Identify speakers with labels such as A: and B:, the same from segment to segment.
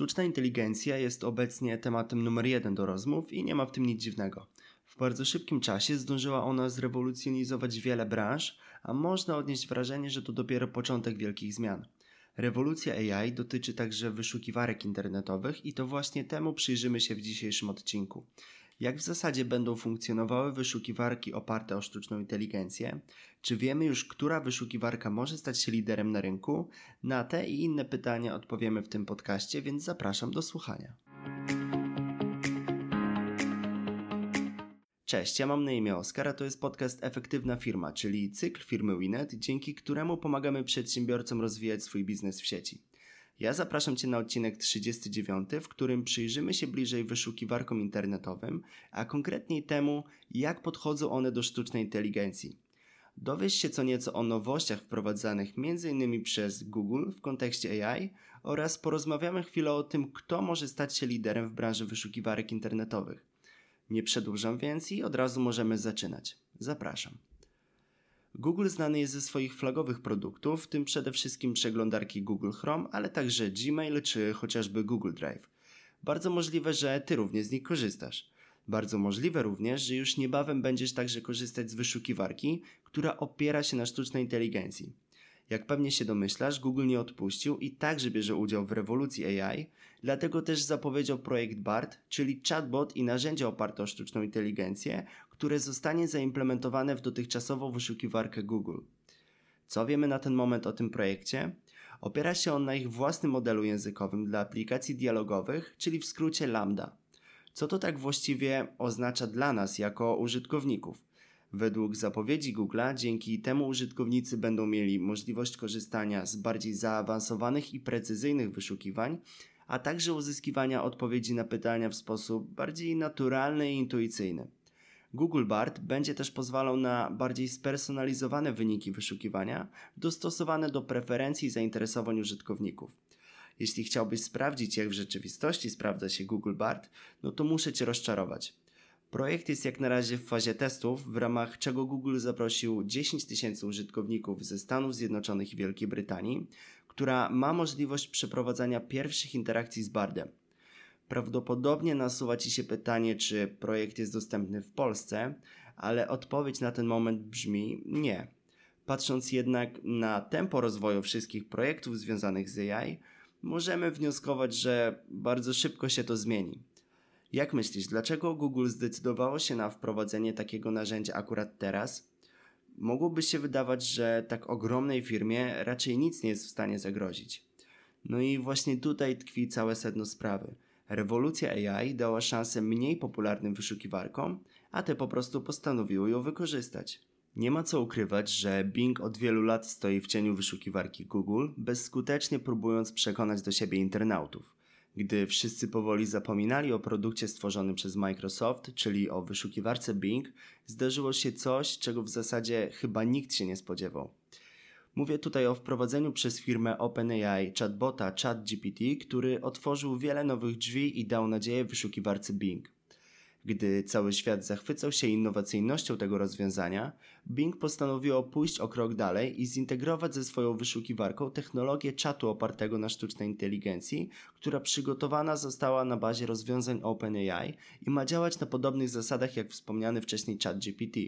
A: Sztuczna inteligencja jest obecnie tematem numer jeden do rozmów i nie ma w tym nic dziwnego. W bardzo szybkim czasie zdążyła ona zrewolucjonizować wiele branż, a można odnieść wrażenie, że to dopiero początek wielkich zmian. Rewolucja AI dotyczy także wyszukiwarek internetowych i to właśnie temu przyjrzymy się w dzisiejszym odcinku. Jak w zasadzie będą funkcjonowały wyszukiwarki oparte o sztuczną inteligencję? Czy wiemy już, która wyszukiwarka może stać się liderem na rynku? Na te i inne pytania odpowiemy w tym podcaście, więc zapraszam do słuchania. Cześć, ja mam na imię Oskar, a to jest podcast Efektywna Firma, czyli cykl firmy Winet, dzięki któremu pomagamy przedsiębiorcom rozwijać swój biznes w sieci. Ja zapraszam Cię na odcinek 39, w którym przyjrzymy się bliżej wyszukiwarkom internetowym, a konkretniej temu, jak podchodzą one do sztucznej inteligencji. Dowiesz się co nieco o nowościach wprowadzanych m.in. przez Google w kontekście AI oraz porozmawiamy chwilę o tym, kto może stać się liderem w branży wyszukiwarek internetowych. Nie przedłużam więc i od razu możemy zaczynać. Zapraszam. Google znany jest ze swoich flagowych produktów, w tym przede wszystkim przeglądarki Google Chrome, ale także Gmail czy chociażby Google Drive. Bardzo możliwe, że Ty również z nich korzystasz. Bardzo możliwe również, że już niebawem będziesz także korzystać z wyszukiwarki, która opiera się na sztucznej inteligencji. Jak pewnie się domyślasz, Google nie odpuścił i także bierze udział w rewolucji AI, dlatego też zapowiedział projekt BART, czyli chatbot i narzędzie oparte o sztuczną inteligencję, które zostanie zaimplementowane w dotychczasową wyszukiwarkę Google. Co wiemy na ten moment o tym projekcie? Opiera się on na ich własnym modelu językowym dla aplikacji dialogowych, czyli w skrócie Lambda. Co to tak właściwie oznacza dla nas jako użytkowników? Według zapowiedzi Google'a dzięki temu użytkownicy będą mieli możliwość korzystania z bardziej zaawansowanych i precyzyjnych wyszukiwań, a także uzyskiwania odpowiedzi na pytania w sposób bardziej naturalny i intuicyjny. Google BART będzie też pozwalał na bardziej spersonalizowane wyniki wyszukiwania, dostosowane do preferencji i zainteresowań użytkowników. Jeśli chciałbyś sprawdzić, jak w rzeczywistości sprawdza się Google BART, no to muszę Cię rozczarować. Projekt jest jak na razie w fazie testów, w ramach czego Google zaprosił 10 tysięcy użytkowników ze Stanów Zjednoczonych i Wielkiej Brytanii, która ma możliwość przeprowadzania pierwszych interakcji z Bardem. Prawdopodobnie nasuwa Ci się pytanie, czy projekt jest dostępny w Polsce, ale odpowiedź na ten moment brzmi nie. Patrząc jednak na tempo rozwoju wszystkich projektów związanych z AI, możemy wnioskować, że bardzo szybko się to zmieni. Jak myślisz, dlaczego Google zdecydowało się na wprowadzenie takiego narzędzia akurat teraz? Mogłoby się wydawać, że tak ogromnej firmie raczej nic nie jest w stanie zagrozić. No i właśnie tutaj tkwi całe sedno sprawy. Rewolucja AI dała szansę mniej popularnym wyszukiwarkom, a te po prostu postanowiły ją wykorzystać. Nie ma co ukrywać, że Bing od wielu lat stoi w cieniu wyszukiwarki Google, bezskutecznie próbując przekonać do siebie internautów. Gdy wszyscy powoli zapominali o produkcie stworzonym przez Microsoft, czyli o wyszukiwarce Bing, zdarzyło się coś, czego w zasadzie chyba nikt się nie spodziewał. Mówię tutaj o wprowadzeniu przez firmę OpenAI chatbota ChatGPT, który otworzył wiele nowych drzwi i dał nadzieję wyszukiwarce Bing. Gdy cały świat zachwycał się innowacyjnością tego rozwiązania, Bing postanowiło pójść o krok dalej i zintegrować ze swoją wyszukiwarką technologię czatu opartego na sztucznej inteligencji, która przygotowana została na bazie rozwiązań OpenAI i ma działać na podobnych zasadach jak wspomniany wcześniej ChatGPT.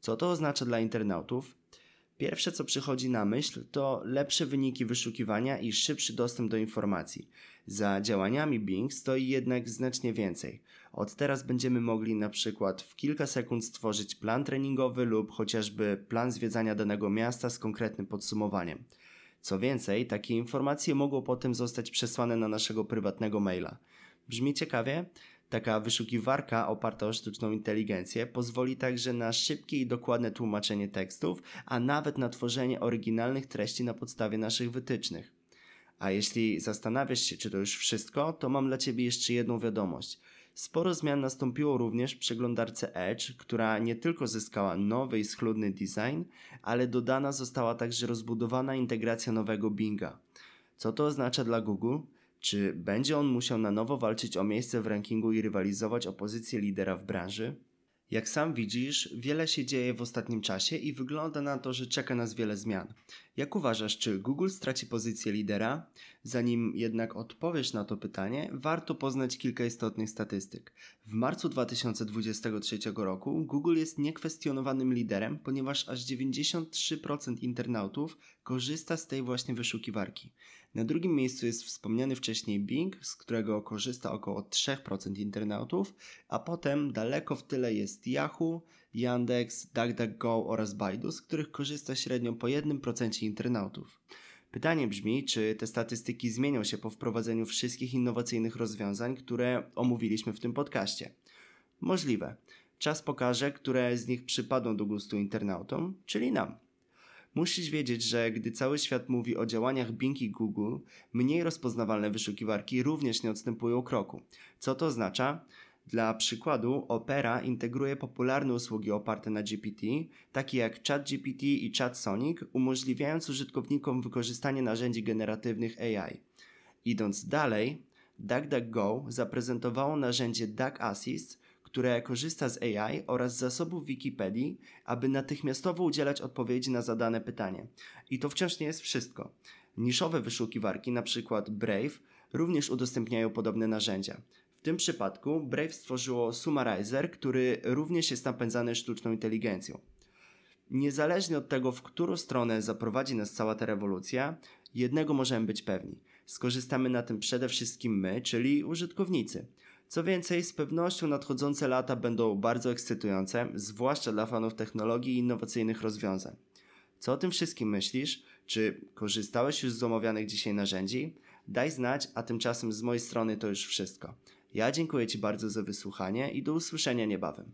A: Co to oznacza dla internautów? Pierwsze, co przychodzi na myśl, to lepsze wyniki wyszukiwania i szybszy dostęp do informacji. Za działaniami Bing stoi jednak znacznie więcej. Od teraz będziemy mogli na przykład w kilka sekund stworzyć plan treningowy lub chociażby plan zwiedzania danego miasta z konkretnym podsumowaniem. Co więcej, takie informacje mogą potem zostać przesłane na naszego prywatnego maila. Brzmi ciekawie? Taka wyszukiwarka oparta o sztuczną inteligencję pozwoli także na szybkie i dokładne tłumaczenie tekstów, a nawet na tworzenie oryginalnych treści na podstawie naszych wytycznych. A jeśli zastanawiasz się, czy to już wszystko, to mam dla Ciebie jeszcze jedną wiadomość. Sporo zmian nastąpiło również w przeglądarce Edge, która nie tylko zyskała nowy i schludny design, ale dodana została także rozbudowana integracja nowego Binga. Co to oznacza dla Google? Czy będzie on musiał na nowo walczyć o miejsce w rankingu i rywalizować o pozycję lidera w branży? Jak sam widzisz, wiele się dzieje w ostatnim czasie i wygląda na to, że czeka nas wiele zmian. Jak uważasz, czy Google straci pozycję lidera? Zanim jednak odpowiesz na to pytanie, warto poznać kilka istotnych statystyk. W marcu 2023 roku Google jest niekwestionowanym liderem, ponieważ aż 93% internautów korzysta z tej właśnie wyszukiwarki. Na drugim miejscu jest wspomniany wcześniej Bing, z którego korzysta około 3% internautów, a potem daleko w tyle jest Yahoo, Yandex, DuckDuckGo oraz Baidu, z których korzysta średnio po 1% internautów. Pytanie brzmi, czy te statystyki zmienią się po wprowadzeniu wszystkich innowacyjnych rozwiązań, które omówiliśmy w tym podcaście? Możliwe. Czas pokaże, które z nich przypadną do gustu internautom, czyli nam. Musisz wiedzieć, że gdy cały świat mówi o działaniach Bing i Google, mniej rozpoznawalne wyszukiwarki również nie odstępują kroku. Co to oznacza? Dla przykładu, Opera integruje popularne usługi oparte na GPT, takie jak ChatGPT i ChatSonic, umożliwiając użytkownikom wykorzystanie narzędzi generatywnych AI. Idąc dalej, DuckDuckGo zaprezentowało narzędzie Duck Assist, które korzysta z AI oraz zasobów Wikipedii, aby natychmiastowo udzielać odpowiedzi na zadane pytanie. I to wciąż nie jest wszystko. Niszowe wyszukiwarki, np. Brave, również udostępniają podobne narzędzia. Tym przypadku Brave stworzyło Summarizer, który również jest napędzany sztuczną inteligencją. Niezależnie od tego, w którą stronę zaprowadzi nas cała ta rewolucja, jednego możemy być pewni. Skorzystamy na tym przede wszystkim my, czyli użytkownicy. Co więcej, z pewnością nadchodzące lata będą bardzo ekscytujące, zwłaszcza dla fanów technologii i innowacyjnych rozwiązań. Co o tym wszystkim myślisz? Czy korzystałeś już z omawianych dzisiaj narzędzi? Daj znać, a tymczasem z mojej strony to już wszystko. Ja dziękuję Ci bardzo za wysłuchanie i do usłyszenia niebawem.